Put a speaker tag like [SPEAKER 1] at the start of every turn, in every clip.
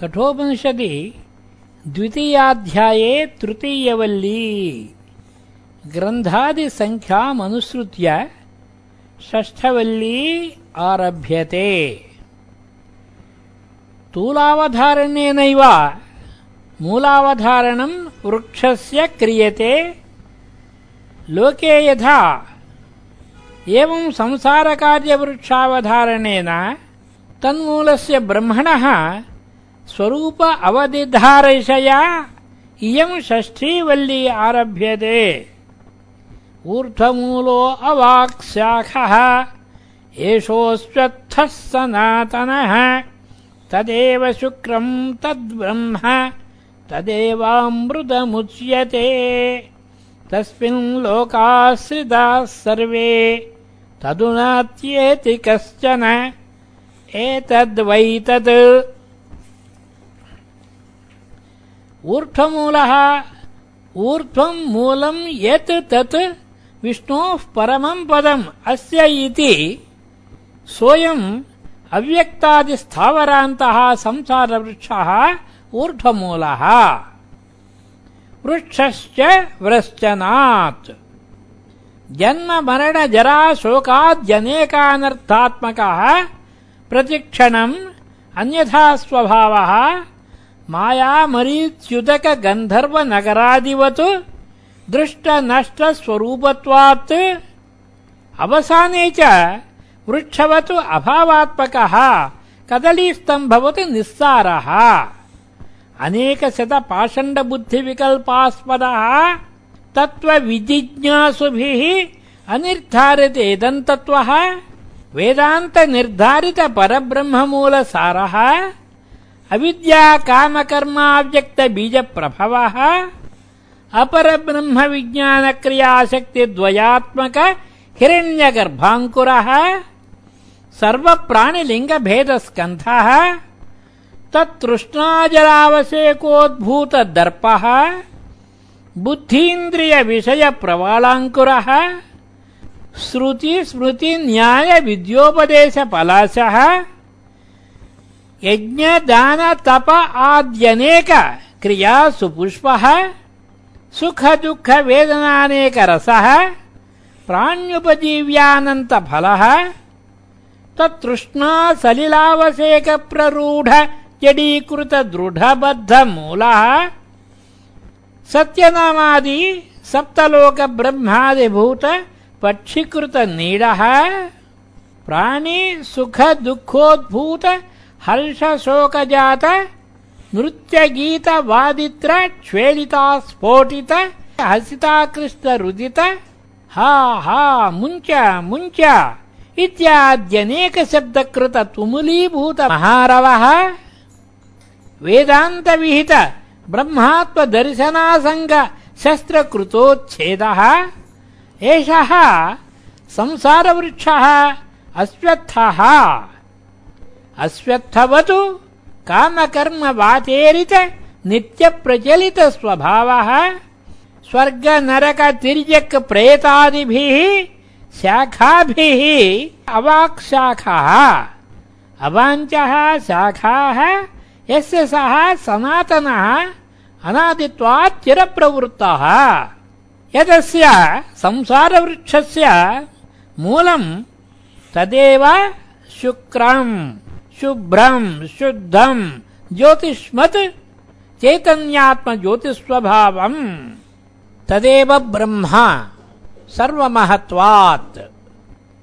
[SPEAKER 1] कठोपनिषदि द्वितीयाध्याये तृतीयवल्ली ग्रन्थादिसङ्ख्यामनुसृत्य षष्ठवल्ली आरभ्यते। तूलावधारणेनैव मूलावधारणम् वृक्षस्य क्रियते। लोके यथा एवं संसारकार्यवृक्षावधारणेन तन्मूलस्य ब्रह्मणः स्वरूप अवदिधारयया इयम् षष्ठीवल्ली आरभ्यते। ऊर्ध्वमूलो अवाक्शाखः एषोऽस्वत्थः सनातनः तदेव शुक्रम् तद्ब्रह्म तदेवामृतमुच्यते। तस्मिन् लोकाश्रिताः सर्वे तदुनात्येति कश्चन एतद्वैतत् ऊर्ध्वमूलः ऊर्ध्वम् मूलम् यत् तत् विष्णोः परमम् पदम् अस्य इति सोऽयम् अव्यक्तादिस्थावरान्तः संसारवृक्षः ऊर्ध्वमूलः। वृक्षश्च व्रश्चनात् जन्म मरण जरा शोकाद्यनेकानर्थात्मकः प्रतिक्षणम् अन्यथा स्वभावः मायामरीच्युतक गन्धर्वनगरादिवत् दृष्टनष्टस्वरूपत्वात् अवसाने च वृक्षवत् अभावात्मकः कदलीस्तम्भवत् निस्सारः। अनेकशतपाषण्डबुद्धिविकल्पास्पदः तत्त्वविजिज्ञासुभिः अनिर्धारितेदन्तत्वः वेदान्तनिर्धारितपरब्रह्ममूलसारः। अविद्याकामकर्माव्यक्तबीजप्रभवः अपरब्रह्मविज्ञानक्रियाशक्तिद्वयात्मक हिरण्यगर्भाङ्कुरः सर्वप्राणिलिङ्गभेदस्कन्धः तत्तृष्णाजलावशेकोद्भूतदर्पः बुद्धीन्द्रियविषयप्रवालाङ्कुरः श्रुतिस्मृतिन्यायविद्योपदेशपलाशः यज्ञदानतप आद्यनेक क्रियासु पुष्पः सुखदुःखवेदनानेकरसः, प्राण्युपजीव्यानन्तफलः तत्तृष्णा सलिलावशेकप्ररूढ जडीकृतदृढबद्धमूलः, सत्यनामादि सप्तलोकब्रह्मादिभूत पक्षीकृतनीडः प्राणी सुखदुःखोद्भूत हर्ष शोक जात नृत्य गीत वादित्र श्वेलिता स्फोटित हसिता कृष्ण रुदित हा हा मुंच मुंच मुञ्च मुञ्च इत्याद्यनेकशब्दकृत तुमुलीभूत महारवः, वेदान्तविहित, ब्रह्मात्मदर्शनासङ्ग शस्त्रकृतोच्छेदः, एषः संसारवृक्षः, अश्वत्थः। अश्वत्थवतु कामकर्मवातेरित नित्यप्रचलितस्वभावः। स्वर्गनरकतिर्यक् प्रेतादिभिः शाखाभिः अवाक्शाखः। अवाञ्चः शाखाः यस्य सः सनातनः अनादित्वात् चिरप्रवृत्तः। यदस्य संसारवृक्षस्य मूलम् तदेव शुक्रम् शुभ्रम् शुद्धम् ज्योतिष्मत् चैतन्यात्मज्योतिस्वभावम् तदेव ब्रह्म सर्वमहत्वात्।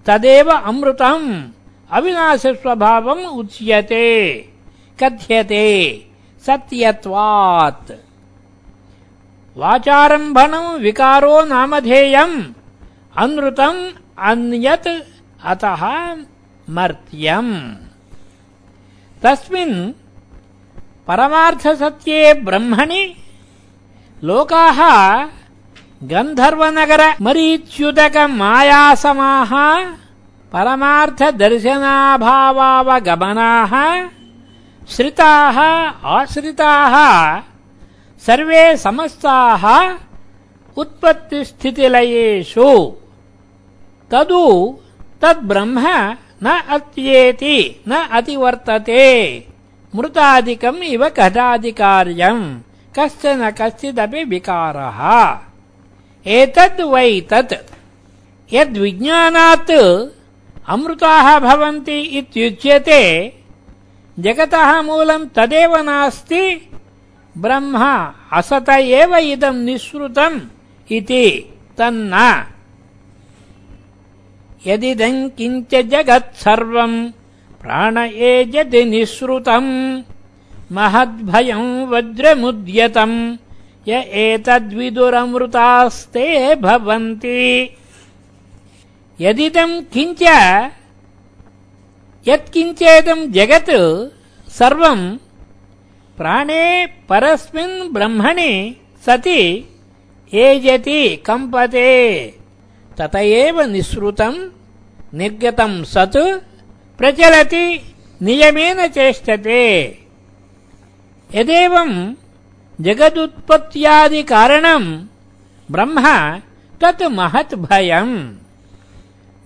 [SPEAKER 1] तदेव अमृतम् अविनाशस्वभावम् उच्यते कथ्यते सत्यत्वात्। वाचारम्भणम् विकारो नामधेयम् अनृतम् अन्यत् अतः मर्त्यम् तस्मिन् परमार्थसत्ये ब्रह्मणि लोकाः गन्धर्वनगर मरीच्युतकमायासमाः परमार्थदर्शनाभावावगमनाः श्रिताः आश्रिताः सर्वे समस्ताः उत्पत्तिस्थितिलयेषु। तदु तद्ब्रह्म न अत्येति, न अतिवर्तते। मृतादिकम् इव घटादिकार्यम् कश्चन कश्चिदपि विकारः। एतद् वै तत् यद्विज्ञानात् अमृताः भवन्ति इत्युच्यते, जगतः मूलम् तदेव नास्ति, ब्रह्म असत एव इदम् निःसृतम् इति, तन्न। यदिदम् किञ्च जगत्सर्वम् प्राण एजति निःसृतम् महद्भयम् वज्रमुद्यतम् य एतद्विदुरमृतास्ते भवन्ति। यदिदम् किञ्च यत्किञ्चेदम् जगत् सर्वम् प्राणे परस्मिन् ब्रह्मणि सति एजति कम्पते तत एव निःसृतम् निर्गतम् सत् प्रचलति नियमेन चेष्टते। यदेवम् जगदुत्पत्त्यादिकारणम् ब्रह्म तत् महत् भयम्।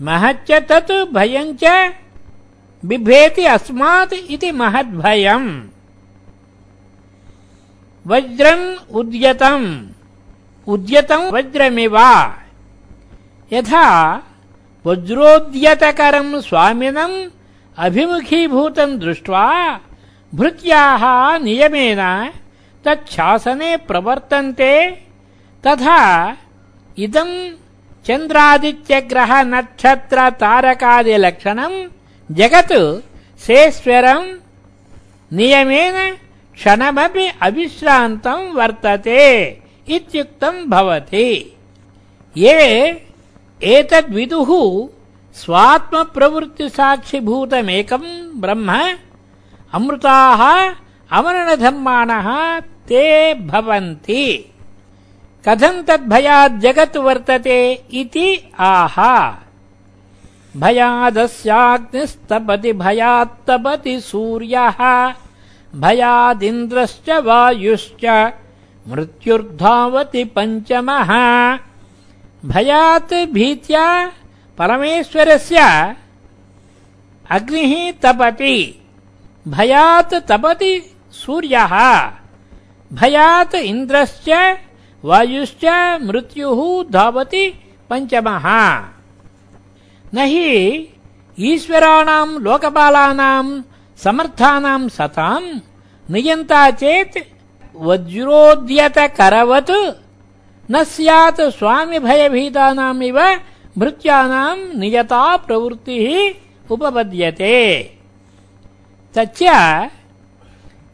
[SPEAKER 1] महच्च तत् भयञ्च बिभेति अस्मात् इति महद्भयम् वज्रम् उद्यतम् उद्यतम् वज्रमिव यथा वज्रोद्यतकरम् स्वामिनम् अभिमुखीभूतम् दृष्ट्वा भृत्याः नियमेन तच्छासने प्रवर्तन्ते तथा इदम् चन्द्रादित्यग्रहनक्षत्रतारकादिलक्षणम् जगत् सेश्वरम् नियमेन क्षणमपि अविश्रान्तम् वर्तते इत्युक्तम् भवति। ये एतद्विदुः स्वात्मप्रवृत्तिसाक्षिभूतमेकम् ब्रह्म अमृताः अमरणधर्माणः ते भवन्ति। कथम् तद्भयाज्जगत् वर्तते इति आह। भयादस्याग्निस्तपति भयात्तपति सूर्यः भयादिन्द्रश्च वायुश्च मृत्युर्धावति पञ्चमः भयात् भीत्या परमेश्वरस्य अग्निः तपति। भयात् तपति सूर्यः। भयात् इन्द्रश्च, वायुश्च, मृत्युः धावति पञ्चमः। न हि ईश्वराणाम् लोकपालानाम् समर्थानाम् सताम् नियन्ता चेत् वज्रोद्यतकरवत्। न स्यात् स्वामिभयभीतानामिव भृत्यानाम् नियता प्रवृत्तिः उपपद्यते। तच्च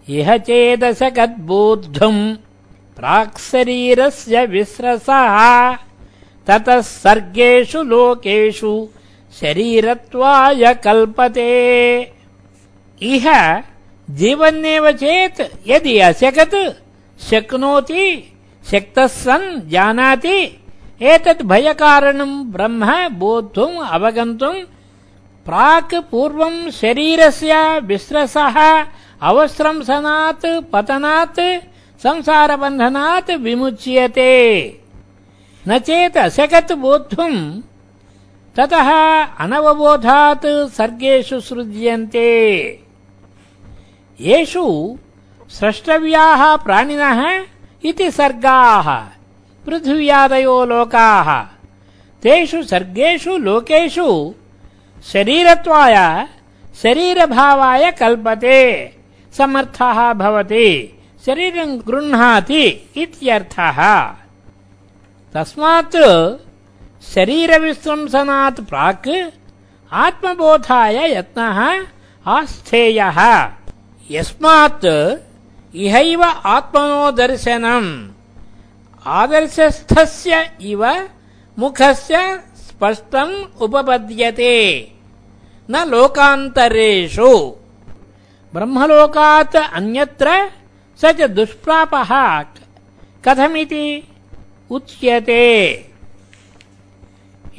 [SPEAKER 1] इह चेदशकद्बोद्धुम् प्राक्शरीरस्य विस्रसः। ततः सर्गेषु लोकेषु शरीरत्वाय कल्पते। इह जीवन्नेव चेत् यदि अशकत् शक्नोति शक्तः सन् जानाति। एतत् भयकारणम् ब्रह्म बोद्धुम् अवगन्तुम् प्राक् पूर्वम् शरीरस्य विस्रसः अवस्रंसनात् पतनात्, संसारबन्धनात् विमुच्यते। न चेत् अशकत् बोद्धुम् ततः अनवबोधात् सर्गेषु सृज्यन्ते। येषु स्रष्टव्याः प्राणिनः इति सर्गाः पृथिव्यादयो लोकाः। तेषु सर्गेषु लोकेषु शरीरत्वाय शरीरभावाय कल्पते समर्थः भवति शरीरम् गृह्णाति इत्यर्थः। तस्मात् शरीरविस्रंसनात् प्राक् आत्मबोधाय यत्नः आस्थेयः। यस्मात् इहैव आत्मनो दर्शनम् आदर्शस्थस्य इव मुखस्य स्पष्टम् उपपद्यते। न लोकान्तरेषु। ब्रह्मलोकात् अन्यत्र स च दुष्प्रापः कथमिति उच्यते।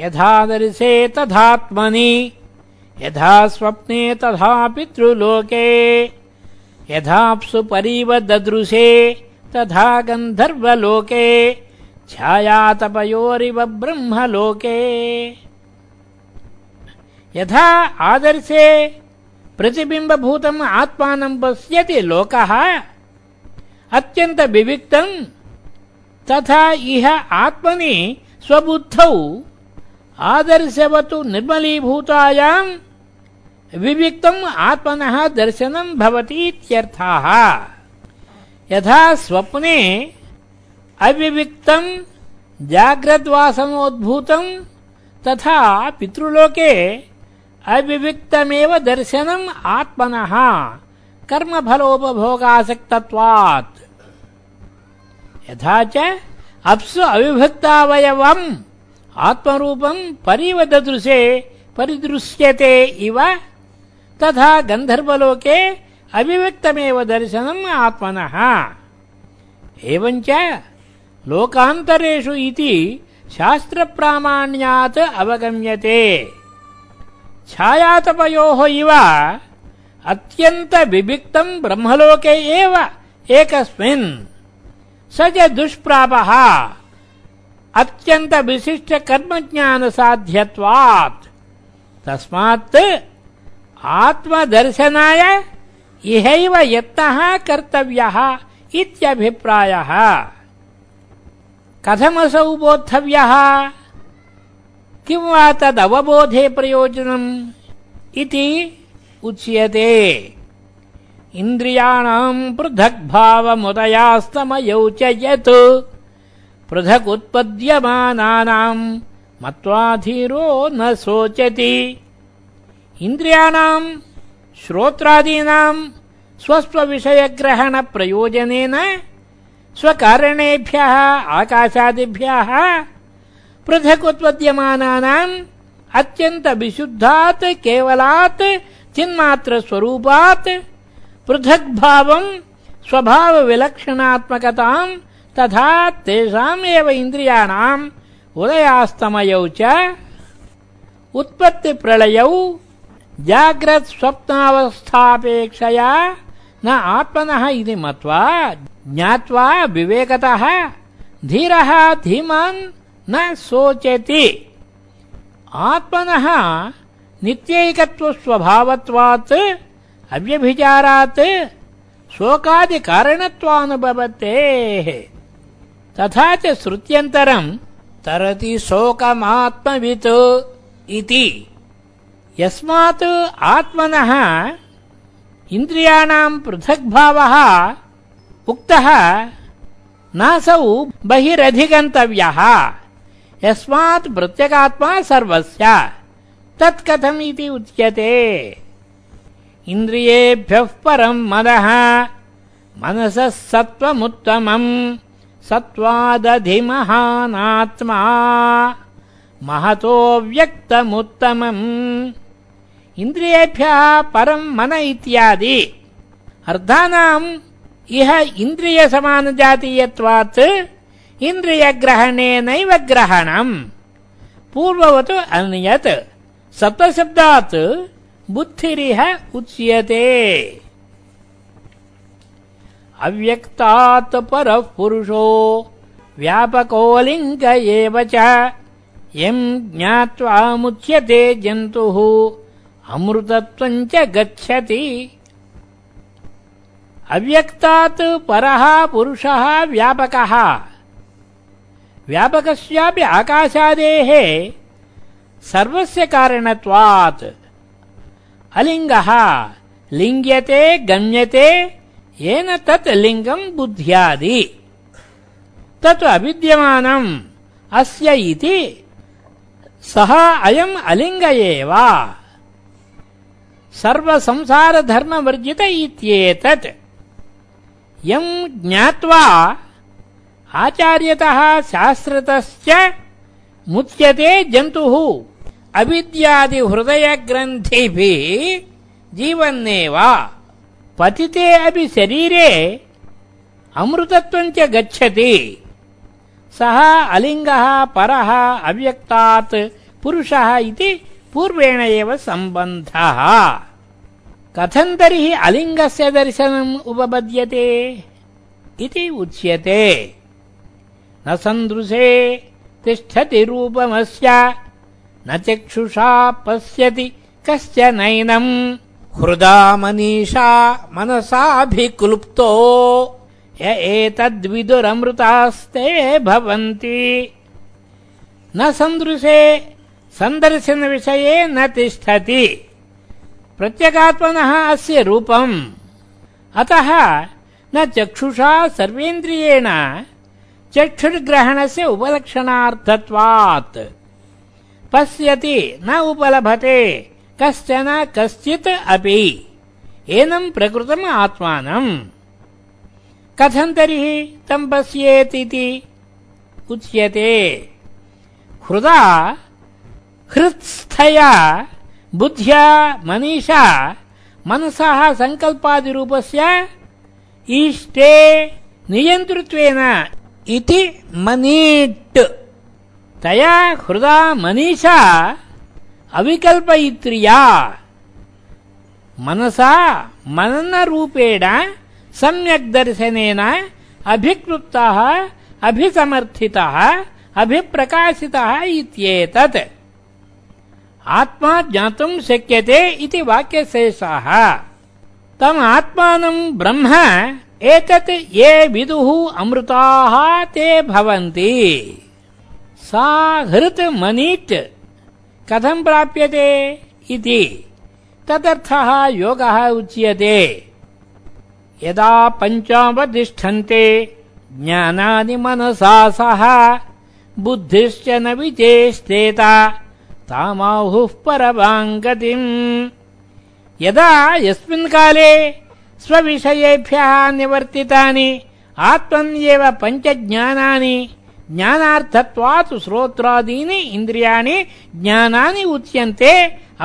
[SPEAKER 1] यथा दर्शे तथात्मनि यथा स्वप्ने तथा पितृलोके यथाप्सु परीव ददृशे तथा गन्धर्वलोके, छायातपयोरिव ब्रह्मलोके। यथा आदर्शे प्रतिबिम्बभूतम् आत्मानम् पश्यति लोकः अत्यन्तविविक्तम् तथा इह आत्मनि स्वबुद्धौ आदर्शवतु निर्मलीभूतायाम् विविक्तम् आत्मनः दर्शनम् भवति इत्यर्थाः यथा स्वप्ने अविविक्तम् जाग्रद्वासनोद्भूतम् तथा पितृलोके अविविक्तमेव दर्शनम् आत्मनः। कर्मफलोपभोगासक्तत्वात्। यथा च अप्सु अविभक्तावयवम्, आत्मरूपम् परिवददृशे, परिदृश्यते इव तथा गन्धर्वलोके अविव्यक्तमेव दर्शनम् आत्मनः। एवञ्च लोकान्तरेषु इति शास्त्रप्रामाण्यात् अवगम्यते। छायातपयोः इव अत्यन्तविविक्तम् ब्रह्मलोके एव एकस्मिन्। स च दुष्प्रापः अत्यन्तविशिष्टकर्मज्ञानसाध्यत्वात्। तस्मात् आत्मदर्शनाय इहैव यत्नः कर्तव्यः इत्यभिप्रायः। कथमसौ बोद्धव्यः? किं वा तदवबोधे प्रयोजनम् इति उच्यते। इन्द्रियाणाम् पृथग्भावमुदयास्तमयौ च यत् पृथकुत्पद्यमानानाम् मत्वाधीरो न शोचति इन्द्रियाणाम् श्रोत्रादीनाम् स्वस्वविषयग्रहणप्रयोजनेन स्वकारणेभ्यः आकाशादिभ्यः पृथकुत्पद्यमानानाम् अत्यन्तविशुद्धात् केवलात् चिन्मात्रस्वरूपात् पृथग्भावम् स्वभावविलक्षणात्मकताम् तथा तेषामेव इन्द्रियाणाम् उदयास्तमयौ च उत्पत्तिप्रलयौ जाग्रत् स्वप्नावस्थापेक्षया न आत्मनः इति मत्वा ज्ञात्वा विवेकतः धीरः धीमान् न शोचति। आत्मनः नित्यैकत्वस्वभावत्वात्, अव्यभिचारात्, शोकादिकारणत्वानुभवतेः। तथा च श्रुत्यन्तरम् तरति शोकमात्मवित् इति। यस्मात् आत्मनः इन्द्रियाणाम् पृथग्भावः उक्तः नासौ बहिरधिगन्तव्यः। यस्मात् प्रत्यगात्मा सर्वस्य। तत्कथम् इति उच्यते। इन्द्रियेभ्यः परम् मनः मनसः सत्त्वमुत्तमम्। सत्त्वादधिमहानात्मा। महतो व्यक्तमुत्तमम् इन्द्रियेभ्यः परम् मन इत्यादि। अर्थानाम् इह इन्द्रियसमानजातीयत्वात् इन्द्रियग्रहणेनैव ग्रहणम्। पूर्ववत् अन्यत्, सप्तशब्दात् बुद्धिरिह उच्यते। अव्यक्तात् परः पुरुषो व्यापकोऽलिङ्ग एव च यम् ज्ञात्वामुच्यते जन्तुः। अमृतत्वम् च गच्छति। अव्यक्तात् परः पुरुषः व्यापकः। व्यापकस्यापि आकाशादेः सर्वस्य कारणत्वात्। अलिङ्गः लिङ्ग्यते गम्यते येन तत् लिङ्गम् बुद्ध्यादि। तत् अविद्यमानम् अस्य इति सः अयम् अलिङ्ग एव सर्वसंसारधर्मवर्जित इत्येतत्। यम् ज्ञात्वा आचार्यतः शास्त्रतश्च मुच्यते जन्तुः। अविद्यादिहृदयग्रन्थिभिः जीवन्नेव। पतिते अपि शरीरे अमृतत्वम् च गच्छति। सः अलिङ्गः परः अव्यक्तात् पुरुषः इति पूर्वेण एव सम्बन्धः। कथम् तर्हि अलिङ्गस्य दर्शनम् उपपद्यते? इति उच्यते। न सन्दृशे तिष्ठति रूपमस्य, न चक्षुषा पश्यति कश्च नैनम् हृदा मनीषा मनसाभिक्लुप्तो, य एतद्विदुरमृतास्ते भवन्ति। न सन्दृशे सन्दर्शनविषये न तिष्ठति। प्रत्यगात्मनः अस्य रूपम्। अतः न चक्षुषा सर्वेन्द्रियेण चक्षुर्ग्रहणस्य उपलक्षणार्थत्वात्। पश्यति न उपलभते कश्चन कश्चित् अपि। एनम् प्रकृतम् आत्मानम्। कथम् तर्हि तम् पश्येतिति उच्यते। हृदा हृत्स्थया, बुद्ध्या, मनीषा, मनसः सङ्कल्पादिरूपस्य इष्टे नियन्तृत्वेन इति मनीट्। तया हृदा मनीषा अविकल्पयित्र्या मनसा, मननरूपेण, सम्यक् दर्शनेन अभिक्लुप्तः, अभिसमर्थितः, अभिप्रकाशितः इत्येतत्। आत्मा ज्ञातुम् शक्यते इति वाक्यशेषः। तम् आत्मानम् ब्रह्म, एतत् ये विदुः अमृताः ते भवन्ति। सा हृत् मनीट् कथम् प्राप्यते इति तदर्थः योगः उच्यते। यदा पञ्चावतिष्ठन्ते ज्ञानानि मनसा सह, बुद्धिश्च तामाहुः परवाङ्गतिम् यदा यस्मिन् काले स्वविषयेभ्यः निवर्तितानि आत्मन्येव पञ्चज्ञानानि ज्ञानार्थत्वात् श्रोत्रादीनि इन्द्रियाणि ज्ञानानि उच्यन्ते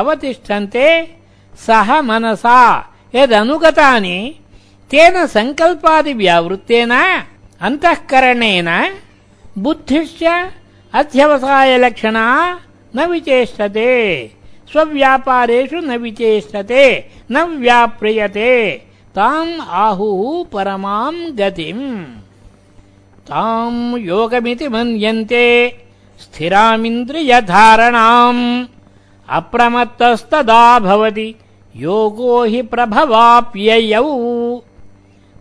[SPEAKER 1] अवतिष्ठन्ते सह मनसा यदनुगतानि तेन सङ्कल्पादिव्यावृत्तेन अन्तःकरणेन बुद्धिश्च अध्यवसायलक्षणा न विचेष्टते। स्वव्यापारेषु न विचेष्टते न व्याप्रियते। ताम् आहुः परमाम् गतिम् ताम् योगमिति मन्यन्ते स्थिरामिन्द्रियधारणाम्। अप्रमत्तस्तदा भवति योगो हि प्रभवाप्ययौ।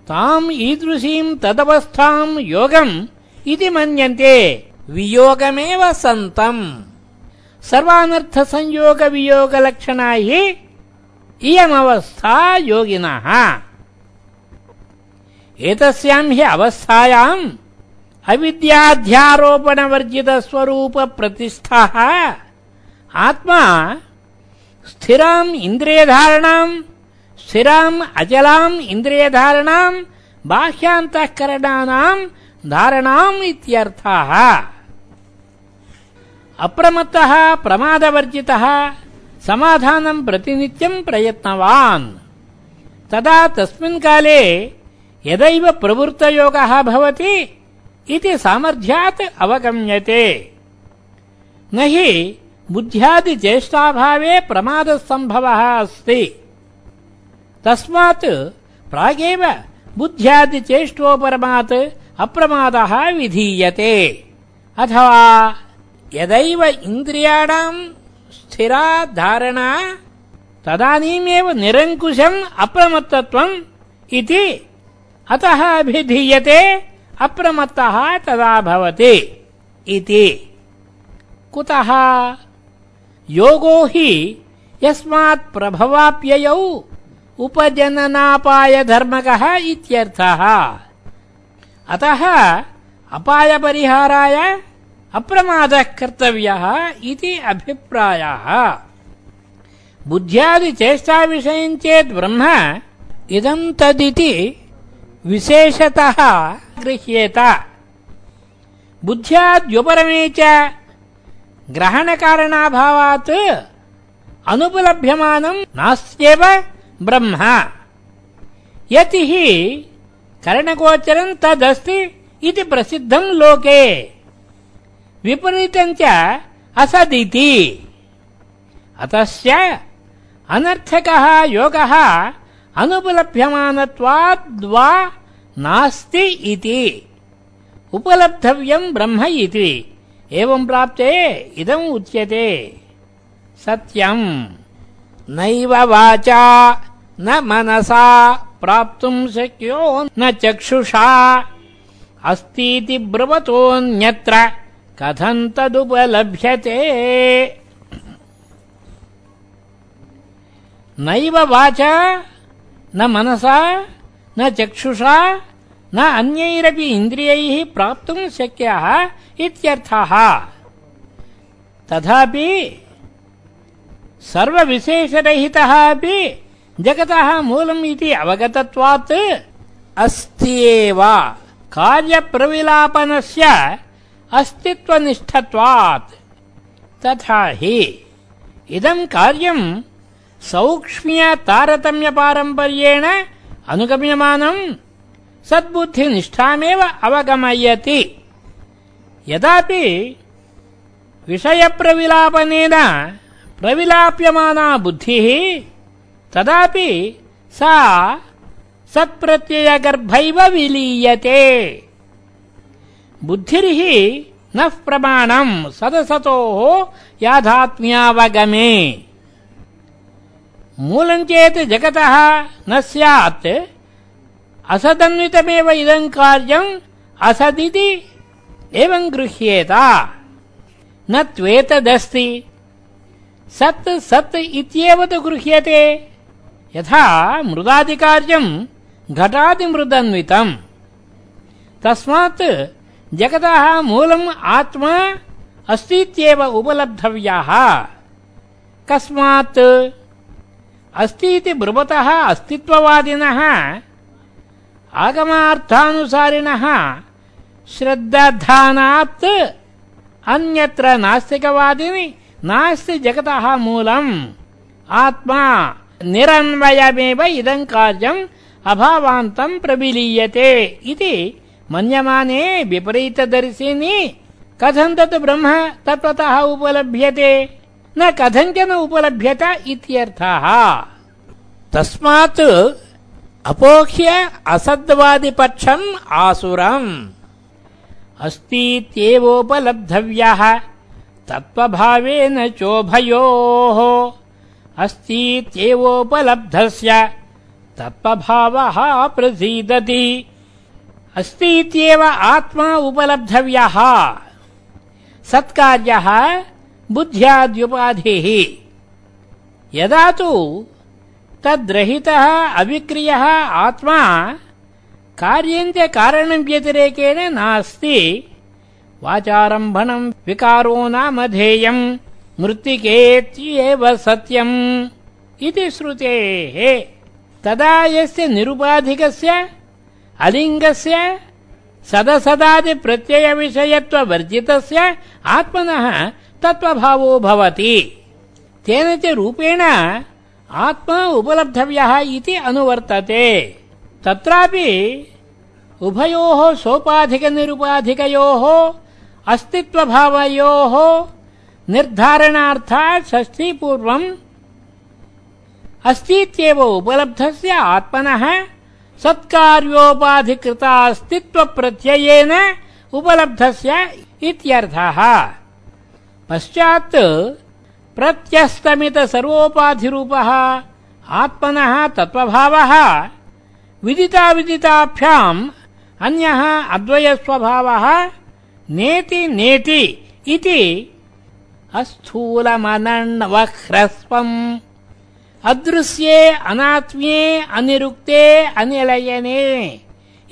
[SPEAKER 1] ताम् ईदृशीम् तदवस्थाम् योगम् इति मन्यन्ते वियोगमेव सन्तम् सर्वानर्थसंयोगवियोगलक्षणा हि इयमवस्था योगिनः। एतस्याम् हि अवस्थायाम् अविद्याध्यारोपणवर्जितस्वरूपप्रतिष्ठः। आत्मा स्थिराम् इन्द्रियधारणाम्, स्थिराम् अचलाम् इन्द्रियधारणाम्, बाह्यान्तःकरणानाम् धारणाम् इत्यर्थः। अप्रमत्तः प्रमादवर्जितः समाधानम् प्रतिनित्यम् प्रयत्नवान्। तदा तस्मिन् काले यदैव प्रवृत्तयोगः भवति इति सामर्थ्यात् अवगम्यते। न हि बुद्ध्यादिचेष्टाभावे प्रमादसम्भवः अस्ति। तस्मात् प्रागेव बुद्ध्यादिचेष्टोपरमात् अप्रमादः विधीयते। अथवा यदैव इन्द्रियाणाम् स्थिरा धारणा तदानीमेव निरङ्कुशम् अप्रमत्तत्वम् इति अतः अभिधीयते अप्रमत्तः तदा भवति इति। कुतः? योगो हि यस्मात् प्रभवाप्ययौ उपजननापायधर्मकः इत्यर्थः। अतः अपायपरिहाराय अप्रमादः कर्तव्यः इति अभिप्रायः। बुद्ध्यादिचेष्टाविषयम् चेत् ब्रह्म इदम् तदिति विशेषतः गृह्येत। बुद्ध्याद्युपरमे च ग्रहणकारणाभावात् अनुपलभ्यमानम् नास्त्येव ब्रह्म। यति हि करणगोचरम् तदस्ति इति प्रसिद्धम् लोके। विपरीतम् च असदिति। अतस्य अनर्थकः योगः अनुपलभ्यमानत्वाद्वा नास्ति इति। उपलब्धव्यम् ब्रह्म इति। एवम् प्राप्ते इदम् उच्यते। सत्यम्। नैव वाचा न मनसा प्राप्तुम् शक्यो न चक्षुषा। अस्तीति ब्रवतोऽन्यत्र। कथम् तदुपलभ्यते? नैव वाचा, न मनसा, न चक्षुषा, न अन्यैरपि इन्द्रियैः प्राप्तुम् शक्यः इत्यर्थः। तथापि सर्वविशेषरहितः अपि जगतः मूलम् इति अवगतत्वात् अस्त्येव कार्यप्रविलापनस्य अस्तित्वनिष्ठत्वात्। तथा हि इदम् कार्यम् सौक्ष्म्यतारतम्यपारम्पर्येण अनुगम्यमानम् सद्बुद्धिनिष्ठामेव अवगमयति। यदापि विषयप्रविलापनेन प्रविलाप्यमाना बुद्धिः तदापि सा सत्प्रत्ययगर्भैव विलीयते बुद्धिर्हि नः प्रमाणम् सदसतोः याथात्म्यावगमे मूलम् चेत् जगतः न स्यात्। असदन्वितमेव इदम् कार्यम् असदिति एवम् गृह्येत। न त्वेतदस्ति। सत् सत् इत्येव तु गृह्यते। यथा मृदादिकार्यम् घटादिमृदन्वितम्। तस्मात् जगतः मूलम् आत्मा अस्तीत्येव उपलब्धव्यः। कस्मात् अस्तीति ब्रुवतः अस्तित्ववादिनः आगमार्थानुसारिणः श्रद्धानात् अन्यत्र नास्तिकवादिनि नास्ति जगतः मूलम्। आत्मा निरन्वयमेव इदम् कार्यम् अभावान्तम् प्रविलीयते इति मन्यमाने विपरीतदर्शिनि। कथम् तत् ब्रह्म तत्त्वतः उपलभ्यते? न कथञ्चन उपलभ्यत इत्यर्थः। तस्मात् अपोह्य असद्वादिपक्षम् आसुरम्। अस्तीत्येवोपलब्धव्यः तत्त्वभावेन चोभयोः। अस्तीत्येवोपलब्धस्य तत्त्वभावः प्रसीदति अस्तीत्येव आत्मा उपलब्धव्यः। सत्कार्यः बुद्ध्याद्युपाधिः। यदा तु तद्रहितः अविक्रियः आत्मा कार्यञ्च कारणम् व्यतिरेकेण नास्ति। वाचारम्भणम् विकारो नामधेयम् मृत्तिकेत्येव सत्यम् इति श्रुतेः। तदा यस्य निरुपाधिकस्य अलिङ्गस्य सदसदादिप्रत्ययविषयत्ववर्जितस्य आत्मनः तत्त्वभावो भवति। तेन च रूपेण आत्मा उपलब्धव्यः इति अनुवर्तते। तत्रापि उभयोः सोपाधिकनिरुपाधिकयोः, अस्तित्वभावयोः निर्धारणार्थात् षष्ठीपूर्वम् अस्तीत्येव उपलब्धस्य आत्मनः सत्कार्योपाधिकृतास्तित्वप्रत्ययेन उपलब्धस्य इत्यर्थः। पश्चात् प्रत्यस्तमितसर्वोपाधिरूपः आत्मनः तत्त्वभावः विदिताविदिताभ्याम् अन्यः अद्वयस्वभावः नेति नेति इति अस्थूलमनण्वह्रस्वम् अदृश्ये, अनात्म्ये, अनिरुक्ते, अनिलयने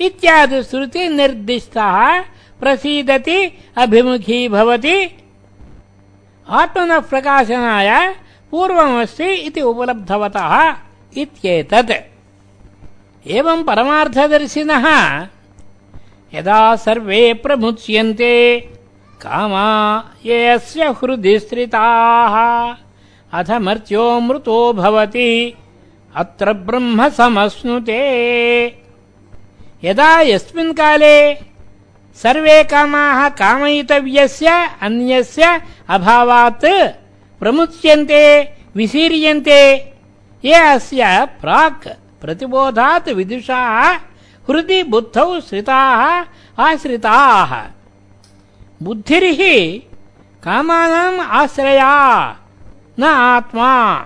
[SPEAKER 1] इत्यादि श्रुति निर्दिष्टः, प्रसीदति, अभिमुखी भवति। आत्मनः प्रकाशनाय पूर्वमस्ति इति उपलब्धवतः इत्येतत्। एवम् परमार्थदर्शिनः, यदा सर्वे प्रमुच्यन्ते, कामा ये अस्य हृदि स्थिताः। अथ मर्त्यो मृतो भवति। अत्र ब्रह्म समश्नुते यदा यस्मिन् काले सर्वे कामाः कामयितव्यस्य अन्यस्य अभावात् प्रमुच्यन्ते विशीर्यन्ते ये अस्य प्राक् प्रतिबोधात् विदुषाः हृदि बुद्धौ श्रिताः आश्रिताः। बुद्धिर्हि कामानाम् आश्रया न आत्मा।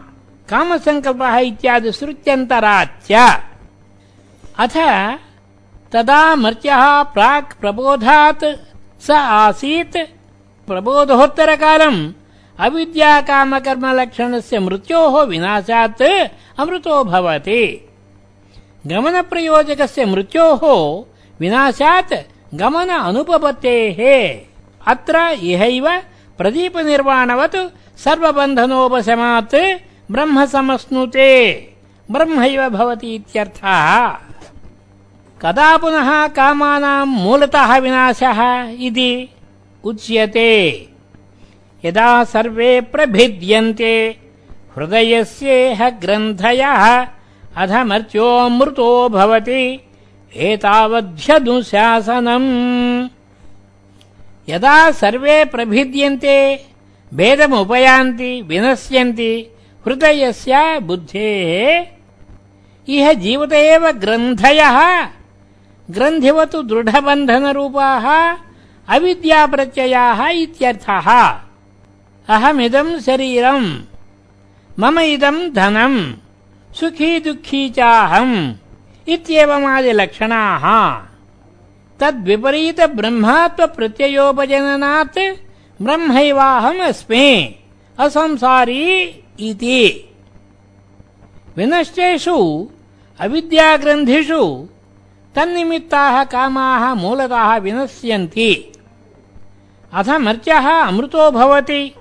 [SPEAKER 1] कामसङ्कल्पः इत्यादि श्रुत्यन्तराच्च अथ तदा मर्त्यः प्राक् प्रबोधात्, स आसीत् प्रबोधोत्तरकालम्। अविद्याकामकर्मलक्षणस्य मृत्योः विनाशात् अमृतो भवति। गमनप्रयोजकस्य मृत्योः विनाशात् गमन अनुपपत्तेः। अत्र इहैव प्रदीपनिर्वाणवत् सर्वबन्धनोपशमात् ब्रह्म समश्नुते ब्रह्मैव भवति इत्यर्थः। कदा पुनः कामानाम् मूलतः विनाशः इति उच्यते। यदा सर्वे प्रभिद्यन्ते हृदयस्येह ग्रन्थयः अधमर्त्योऽमृतो भवति एतावध्यनुशासनम् यदा सर्वे प्रभिद्यन्ते, भेदमुपयान्ति, विनश्यन्ति, हृदयस्य बुद्धेः, इह जीवत एव ग्रन्थयः, ग्रन्थिवतु दृढबन्धनरूपाः, अविद्याप्रत्ययाः इत्यर्थः। अहमिदम् शरीरम्, मम इदम् धनम्, सुखी दुःखी चाहम्, इत्येवमादिलक्षणाः। तद्विपरीत ब्रह्मात्मप्रत्ययोपजननात् ब्रह्मैवाहमस्मि। असंसारी इति। विनष्टेषु अविद्याग्रन्थिषु तन्निमित्ताः कामाः मूलतः विनश्यन्ति। अथ मर्त्यः अमृतो भवति।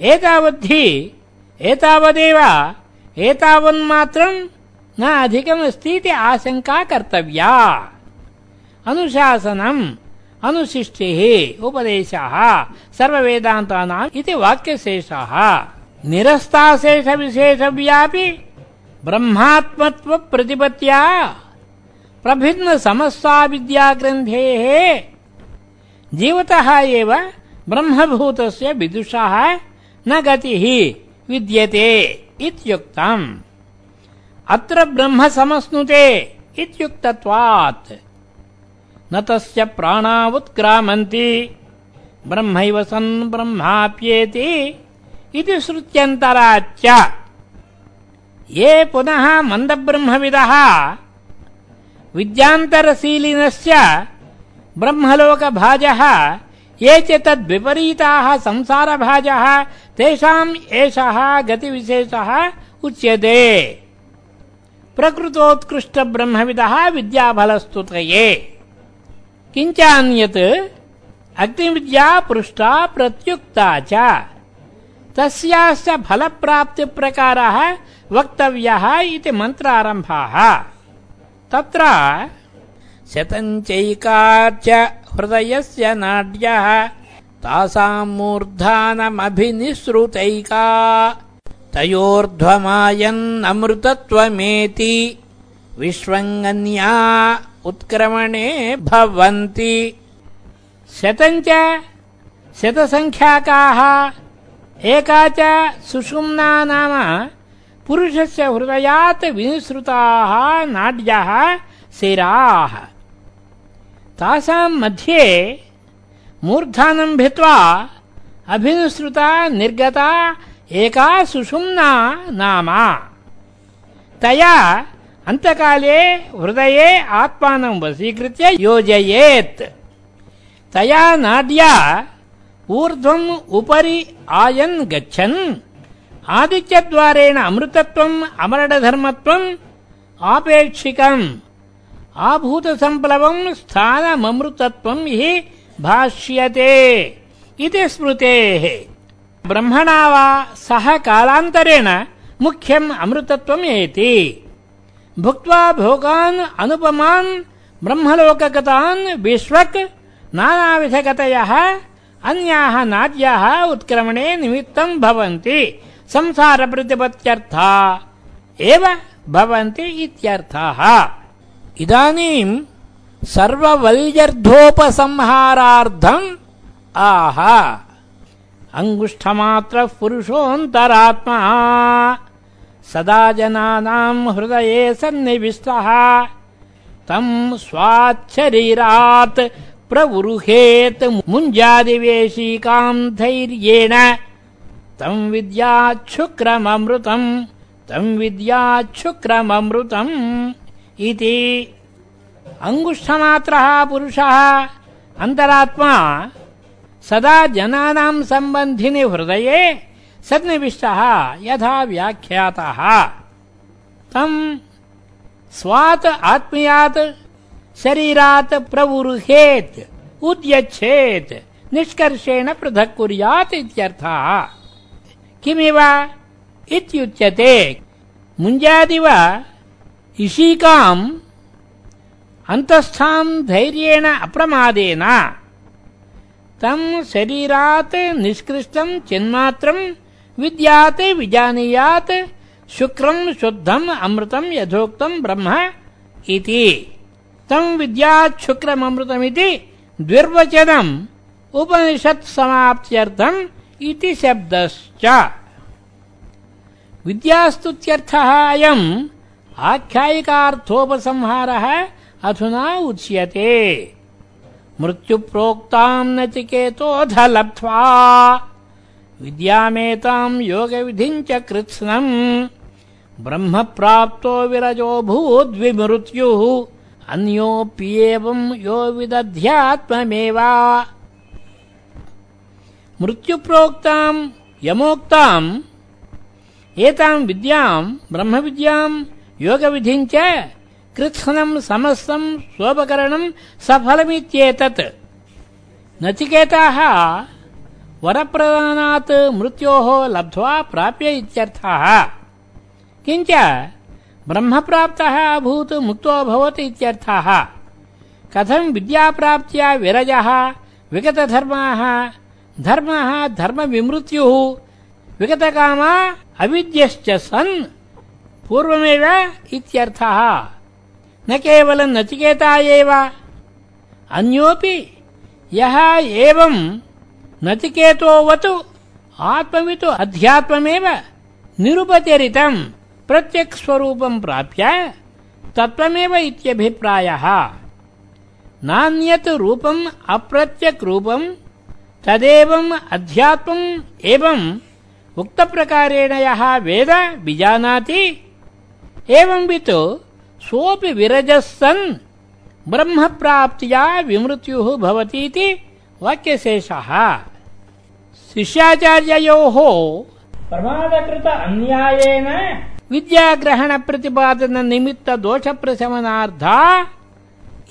[SPEAKER 1] एतावद्धि एतावदेव एतावन्मात्रम् न अधिकमस्ति इति आशङ्का कर्तव्या अनुशासनम् अनुशिष्टिः उपदेशः सर्ववेदान्तानाम् इति वाक्यशेषः। निरस्ताशेषविशेषव्यापि ब्रह्मात्मत्वप्रतिपत्त्या प्रभिन्नसमस्ताविद्याग्रन्थेः जीवतः एव ब्रह्मभूतस्य विदुषः न गतिः विद्यते इत्युक्तम्। अत्र ब्रह्म समश्नुते इत्युक्तत्वात्। न तस्य प्राणा उत्क्रामन्ति ब्रह्मैव सन् ब्रह्माप्येति इति श्रुत्यन्तराच्च। ये पुनः मन्दब्रह्मविदः। विद्यान्तरशीलिनश्च ब्रह्मलोकभाजः, ये च तद्विपरीताः संसारभाजः तेषाम् एषः गतिविशेषः उच्यते। प्रकृतोत्कृष्टब्रह्मविदः विद्याफलस्तुतये किञ्चान्यत् अग्निविद्या पृष्टा प्रत्युक्ता च। तस्याश्च फलप्राप्तिप्रकारः वक्तव्यः इति मन्त्रारम्भाः। तत्र शतञ्चैकाच्च हृदयस्य नाड्यः तासाम् मूर्धानमभिनिसृतैका। तयोर्ध्वमायन्नमृतत्वमेति। विश्वङ्गन्या उत्क्रमणे भवन्ति। शतञ्च शतसङ्ख्याकाः एका च सुषुम्ना नाम पुरुषस्य हृदयात् विनिसृताः नाड्यः शिराः तासाम् मध्ये मूर्धानम् भित्त्वा अभिनुसृता निर्गता एका सुषुम्ना नाम। तया అంతకాలే హృదయే ఆత్మానం వశీకృత్య యోజయేత్. తయా నాడ్యా ఊర్ధ్వం ఉపరి ఆయన్ గచ్చన్. ఆదిత్యద్వారేణ అమృతత్వం అమరడధర్మత్వం ఆపేక్షికం. ఆభూత సంప్లవం స్థానమమృతత్వం హి భాష్యతే. ఇది స్మృతే. బ్రహ్మణా వా సహ కాలాంతరేణ ముఖ్యం అమృతత్వం ఏతి. भुक्त्वा भोगान् अनुपमान् ब्रह्मलोकगतान् विश्वक् नानाविधगतयः, अन्याः नाद्याः उत्क्रमणे निमित्तम् भवन्ति। संसारप्रतिपत्त्यर्था एव भवन्ति इत्यर्थः। इदानीम् आह। अङ्गुष्ठमात्रः पुरुषोऽन्तरात्मा। सदा जनानाम् हृदये सन्निविष्टः। तम् स्वाच्छरीरात् प्रवृहेत् मुञ्जादिवेशीकाम् धैर्येण। तं विद्याच्छुक्रममृतम् तं विद्याच्छुक्रममृतम् इति। अङ्गुष्ठमात्रः पुरुषः। अन्तरात्मा सदा जनानां सम्बन्धिनि हृदये सन्निविष्टः यथा व्याख्यातः। तम् स्वात् आत्मीयात् शरीरात् प्रवुरुहेत् उद्यच्छेत् निष्कर्षेण पृथक् कुर्यात् इत्यर्थः। किमिव? इत्युच्यते। मुञ्जादिव इशीकाम् अन्तःस्थाम् धैर्येण अप्रमादेन। तम् शरीरात् निष्कृष्टम् चिन्मात्रम् विद्यात् विजानीयात् शुक्रम् शुद्धम् अमृतम् यथोक्तम् ब्रह्म इति। तम् विद्यात् शुक्रममृतमिति द्विर्वचनम् उपनिषत् समाप्त्यर्थम् इति शब्दश्च। विद्यास्तुत्यर्थः अयम् आख्यायिकार्थोपसंहारः अधुना उच्यते। मृत्युप्रोक्ताम् नचिकेतोऽध लब्ध्वा विद्यामेताम् योगविधिम् च कृत्स्नम् ब्रह्मप्राप्तो विरजोऽभूद्विमृत्युः अन्योऽप्येवम् यो विदध्यात्ममेव मृत्युप्रोक्ताम्, यमोक्ताम् एताम् विद्याम्, ब्रह्मविद्याम् योगविधिम् च कृत्स्नम् समस्तम् स्वोपकरणम् सफलमित्येतत्। नचिकेताः वरप्रदानात् मृत्योः लब्ध्वा प्राप्य इत्यर्थः। किञ्च ब्रह्मप्राप्तः अभूत् मुक्तो अभवत् इत्यर्थः। कथम् विद्याप्राप्त्या विरजः, विगतधर्माः, धर्मः, धर्मविमृत्युः, विगतकामा अविद्यश्च सन् पूर्वमेव इत्यर्थः। न केवलम् नचिकेता एव। अन्योऽपि यः एवम् नचिकेतोवत् आत्मवित् अध्यात्ममेव। निरुपचरितम्। प्रत्यक्स्वरूपम् प्राप्य तत्त्वमेव इत्यभिप्रायः। नान्यत् रूपम् अप्रत्यक् रूपम् तदेवम् अध्यात्मम् एवम्। उक्तप्रकारेण यः वेद विजानाति। एवंवित् सोऽपि विरजः सन् ब्रह्मप्राप्त्या विमृत्युः भवतीति वाक्यशेषः। शिष्याचार्ययोः प्रमादकृत अन्यायेन विद्याग्रहणप्रतिपादननिमित्तदोषप्रशमनार्था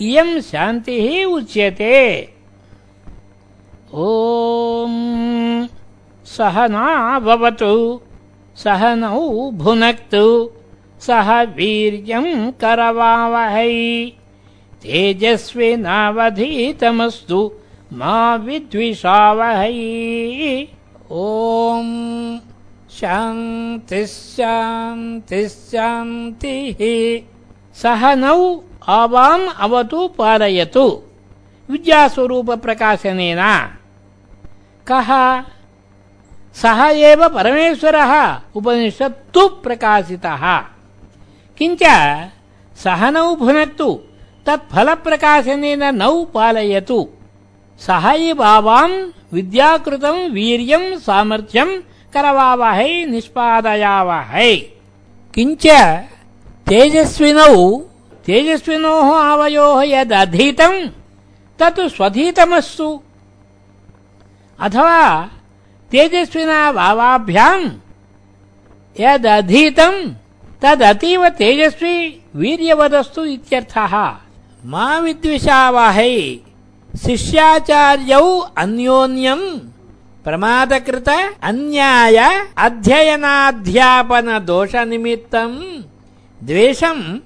[SPEAKER 1] इयम् शान्तिः उच्यते। ॐ सह नाभवतु सह नौ भुनक्तु सह वीर्यम् करवावहै। तेजस्विनावधीतमस्तु। मा विद्विषावहै। ॐ शान्तिः शान्तिः शान्तिः। सह नौ आवाम् अवतु पालयतु। विद्यास्वरूपप्रकाशनेन। कः? सः एव परमेश्वरः। उपनिषत्तु प्रकाशितः। किञ्च? सः नौ भुनक्तु। तत्फलप्रकाशनेन नौ पालयतु सः एवावाम् विद्याकृतम् वीर्यम् सामर्थ्यम् करवावहै, निष्पादयावहै। किञ्च तेजस्विनौ, तेजस्विनोः आवयोः यदधीतम् तत् स्वधीतमस्तु अथवा तेजस्विना भावाभ्याम् यदधीतम् तदतीव तेजस्वी, वीर्यवदस्तु इत्यर्थः। मा विद्विषावहै। शिष्याचार्यौ अन्योन्यम् प्रमादकृत अन्याय अध्ययनाध्यापन दोषनिमित्तम् द्वेषम्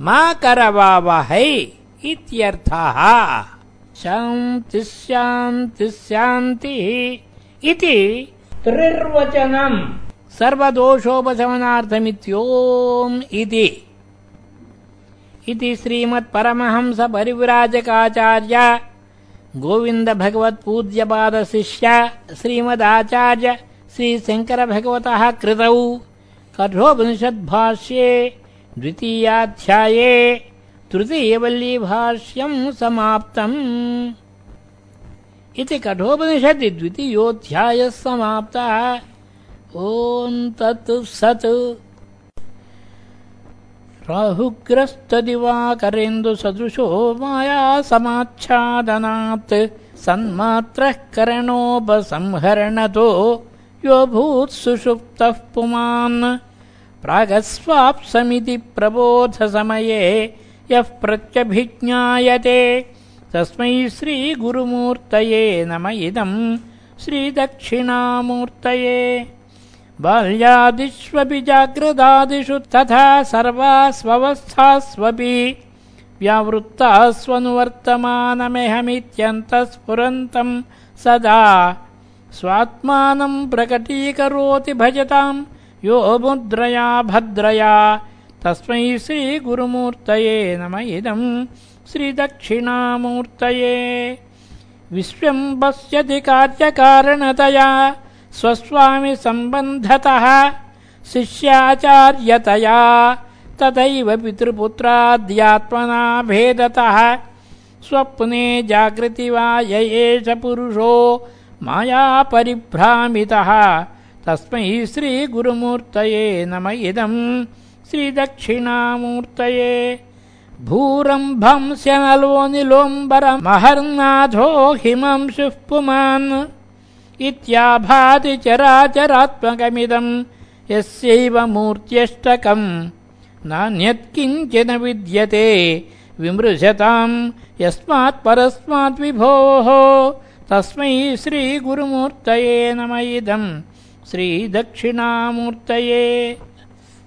[SPEAKER 1] मा करवावहै इत्यर्थः। शान्तिः शान्तिः शान्तिः इति त्रिर्वचनम्। सर्वदोषोपशमनार्थमित्योम् इति। इति श्रीमत्परमहंस परिव्राजकाचार्य गोविन्द भगवत्पूज्यपादशिष्य श्रीमदाचार्य श्रीशङ्करभगवतः कृतौ। कठोपनिषद्भाष्ये द्वितीयाध्याये तृतीयवल्लीभाष्यम् समाप्तम्। इति कठोपनिषदि द्वितीयोऽध्यायः समाप्तः। ॐ तत् सत् राहुग्रस्तदिवाकरेन्दुसदृशो माया समाच्छादनात्। सन्मात्रः करणोपसंहरणतो। यो भूत्सुषुप्तः पुमान्। प्रागस्वाप्समिति प्रबोधसमये यः प्रत्यभिज्ञायते। तस्मै श्रीगुरुमूर्तये नम। इदम् श्रीदक्षिणामूर्तये बाल्यादिष्वपि जाग्रदादिषु तथा सर्वास्वस्थास्वपि व्यावृत्तास्वनुवर्तमानमेहमित्यन्तः सदा स्वात्मानम् प्रकटीकरोति भजताम् यो मुद्रया भद्रया। तस्मै श्रीगुरुमूर्तये नम। इदम् श्रीदक्षिणामूर्तये। विश्वम् पश्यति कार्यकारणतया स्वस्वामिसम्बन्धतः शिष्याचार्यतया तथैव पितृपुत्राद्यात्मना भेदतः स्वप्ने जागृति वा य एष पुरुषो मायापरिभ्रामितः। तस्मै श्रीगुरुमूर्तये नम। इदम् श्रीदक्षिणामूर्तये भूरम्भंस्यनलो निलोम्बरमहर्नाथो हिमंशुः पुमान् इत्याभाति चराचरात्मकमिदम् यस्यैव मूर्त्यष्टकम्। नान्यत्किञ्चिन विद्यते। विमृशताम् यस्मात् विभोः। तस्मै श्रीगुरुमूर्तये नम इदम्। श्रीदक्षिणामूर्तये।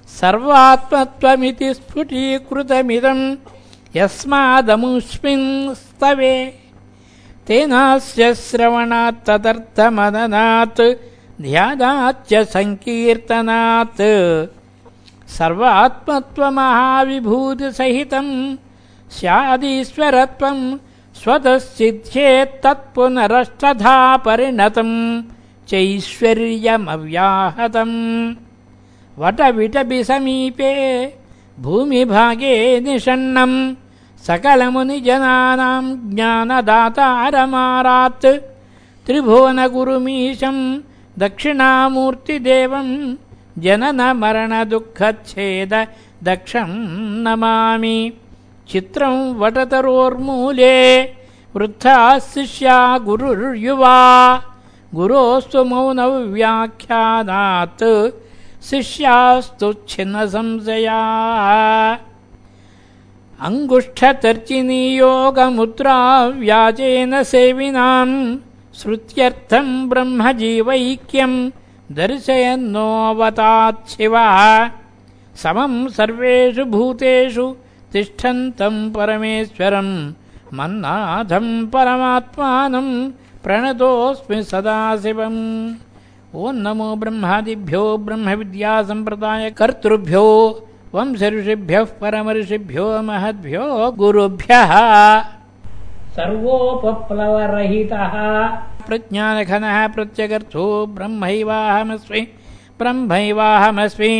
[SPEAKER 1] सर्वात्मत्वमिति स्फुटीकृतमिदम्। यस्मादमुस्मिन् स्तवे तेनास्य श्रवणात् श्रवणात्तदर्थमननात् ध्यानाच्च सङ्कीर्तनात्। सर्व आत्मत्वमहाविभूतिसहितम् स्यादीश्वरत्वम् स्वतः परिणतम् चैश्वर्यमव्याहतम् वटविटपि समीपे भूमिभागे निषण्णम् सकलमुनिजनानाम् ज्ञानदातारमारात् त्रिभुवनगुरुमीशम् दक्षिणामूर्तिदेवम् जननमरणदुःखच्छेद दक्षम् नमामि। चित्रम् वटतरोर्मूले वृद्धाः शिष्या गुरुर्युवा। गुरोस्तु मौनव्याख्यानात्। शिष्यास्तु छिन्नसंशया अङ्गुष्ठतर्चिनीयोगमुद्रा व्याजेन सेविनाम् श्रुत्यर्थम् ब्रह्मजीवैक्यम् दर्शयन्नोऽवताच्छिवः समम् सर्वेषु भूतेषु तिष्ठन्तम् परमेश्वरम् मन्नाथम् परमात्मानम् प्रणतोऽस्मि सदाशिवम् ॐ नमो ब्रह्मादिभ्यो ब्रह्मविद्यासम्प्रदायकर्तृभ्यो वंशऋषिभ्यः परमऋषिभ्यो महद्भ्यो गुरुभ्यः। सर्वोपप्लवरहितः। प्रज्ञानघनः प्रत्यगर्थो ब्रह्मैवाहमस्मि ब्रह्मैवाहमस्मि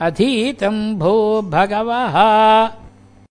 [SPEAKER 1] अधीतम् भो भगवः